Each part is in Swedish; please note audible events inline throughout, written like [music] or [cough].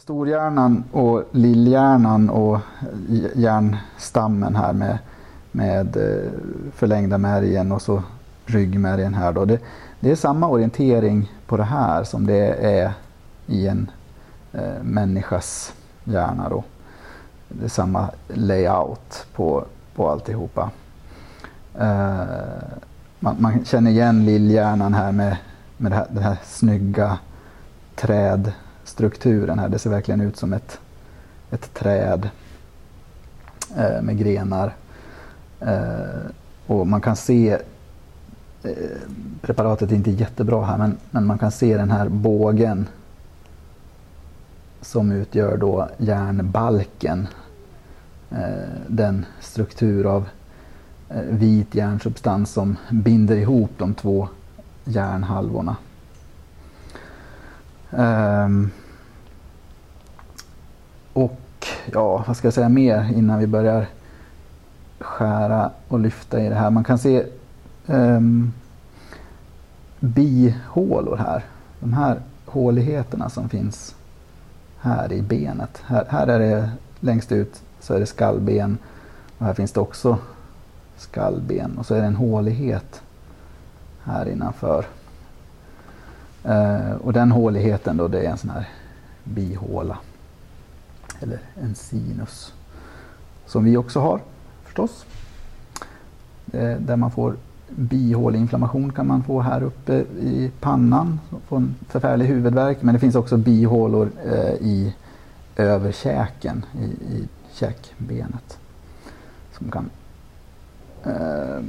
Storhjärnan och lillhjärnan och hjärnstammen här med, med eh, förlängda märgen och så ryggmärgen här då. Det, det, är samma orientering på det här som det är i en eh, människas hjärna då. Det är samma layout på, på alltihopa. Eh, man, man känner igen lillhjärnan här med, med det här, den här snygga träd strukturen här. Det ser verkligen ut som ett, ett träd eh, med grenar. Eh, och man kan se, eh, preparatet är inte jättebra här, men, men man kan se den här bågen som utgör då järnbalken. Eh, den struktur av eh, vit järnsubstans som binder ihop de två järnhalvorna. Um, och ja, vad ska jag säga mer innan vi börjar skära och lyfta i det här. Man kan se um, bihålor här. De här håligheterna som finns här i benet. Här, här är det längst ut så är det skallben och här finns det också skallben och så är det en hålighet här innanför. Eh, och den håligheten då det är en sån här bihåla eller en sinus. Som vi också har förstås. Eh, där man får bihåleinflammation kan man få här uppe i pannan. Få en förfärlig huvudvärk. Men det finns också bihålor eh, i överkäken, i, i käkbenet. Som kan eh,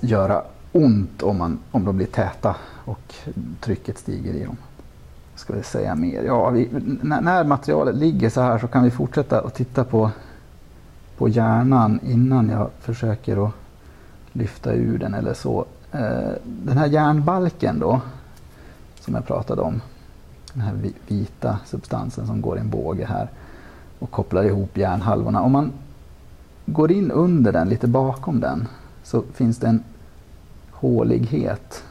göra ont om, man, om de blir täta och trycket stiger i dem ska vi säga mer? Ja, vi, när materialet ligger så här så kan vi fortsätta att titta på, på hjärnan innan jag försöker att lyfta ur den eller så. Eh, den här järnbalken då, som jag pratade om, den här vita substansen som går i en båge här och kopplar ihop hjärnhalvorna. Om man går in under den, lite bakom den, så finns det en hålighet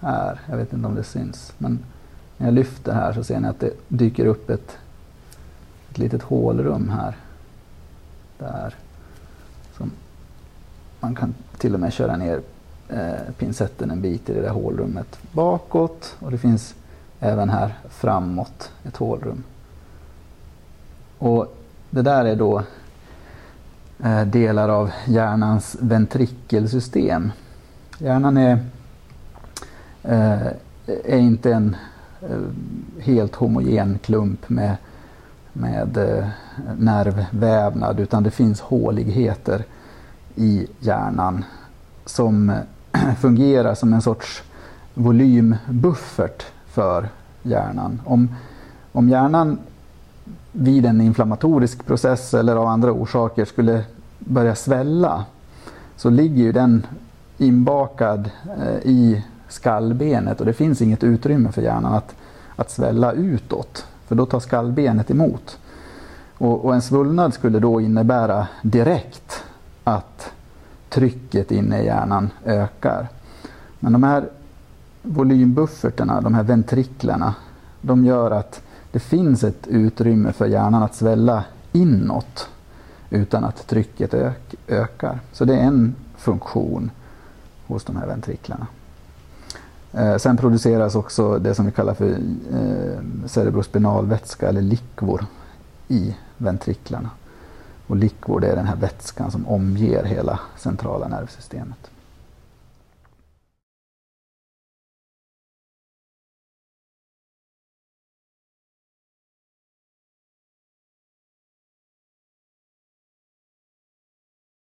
här. Jag vet inte om det syns. Men när jag lyfter här så ser ni att det dyker upp ett, ett litet hålrum här. Där. Som man kan till och med köra ner eh, pincetten en bit i det där hålrummet bakåt. Och det finns även här framåt ett hålrum. Och det där är då eh, delar av hjärnans ventrikelsystem. Hjärnan är, eh, är inte en Eh, helt homogen klump med, med eh, nervvävnad utan det finns håligheter i hjärnan som eh, [clears throat] fungerar som en sorts volymbuffert för hjärnan. Om, om hjärnan vid en inflammatorisk process eller av andra orsaker skulle börja svälla så ligger ju den inbakad eh, i skallbenet och det finns inget utrymme för hjärnan att, att svälla utåt för då tar skallbenet emot. Och, och en svullnad skulle då innebära direkt att trycket inne i hjärnan ökar. Men de här volymbufferterna, de här ventriklerna, de gör att det finns ett utrymme för hjärnan att svälla inåt utan att trycket ök ökar. Så det är en funktion hos de här ventriklarna. Eh, sen produceras också det som vi kallar för eh, cerebrospinal vätska eller likvor i ventriklarna. Och likvor det är den här vätskan som omger hela centrala nervsystemet.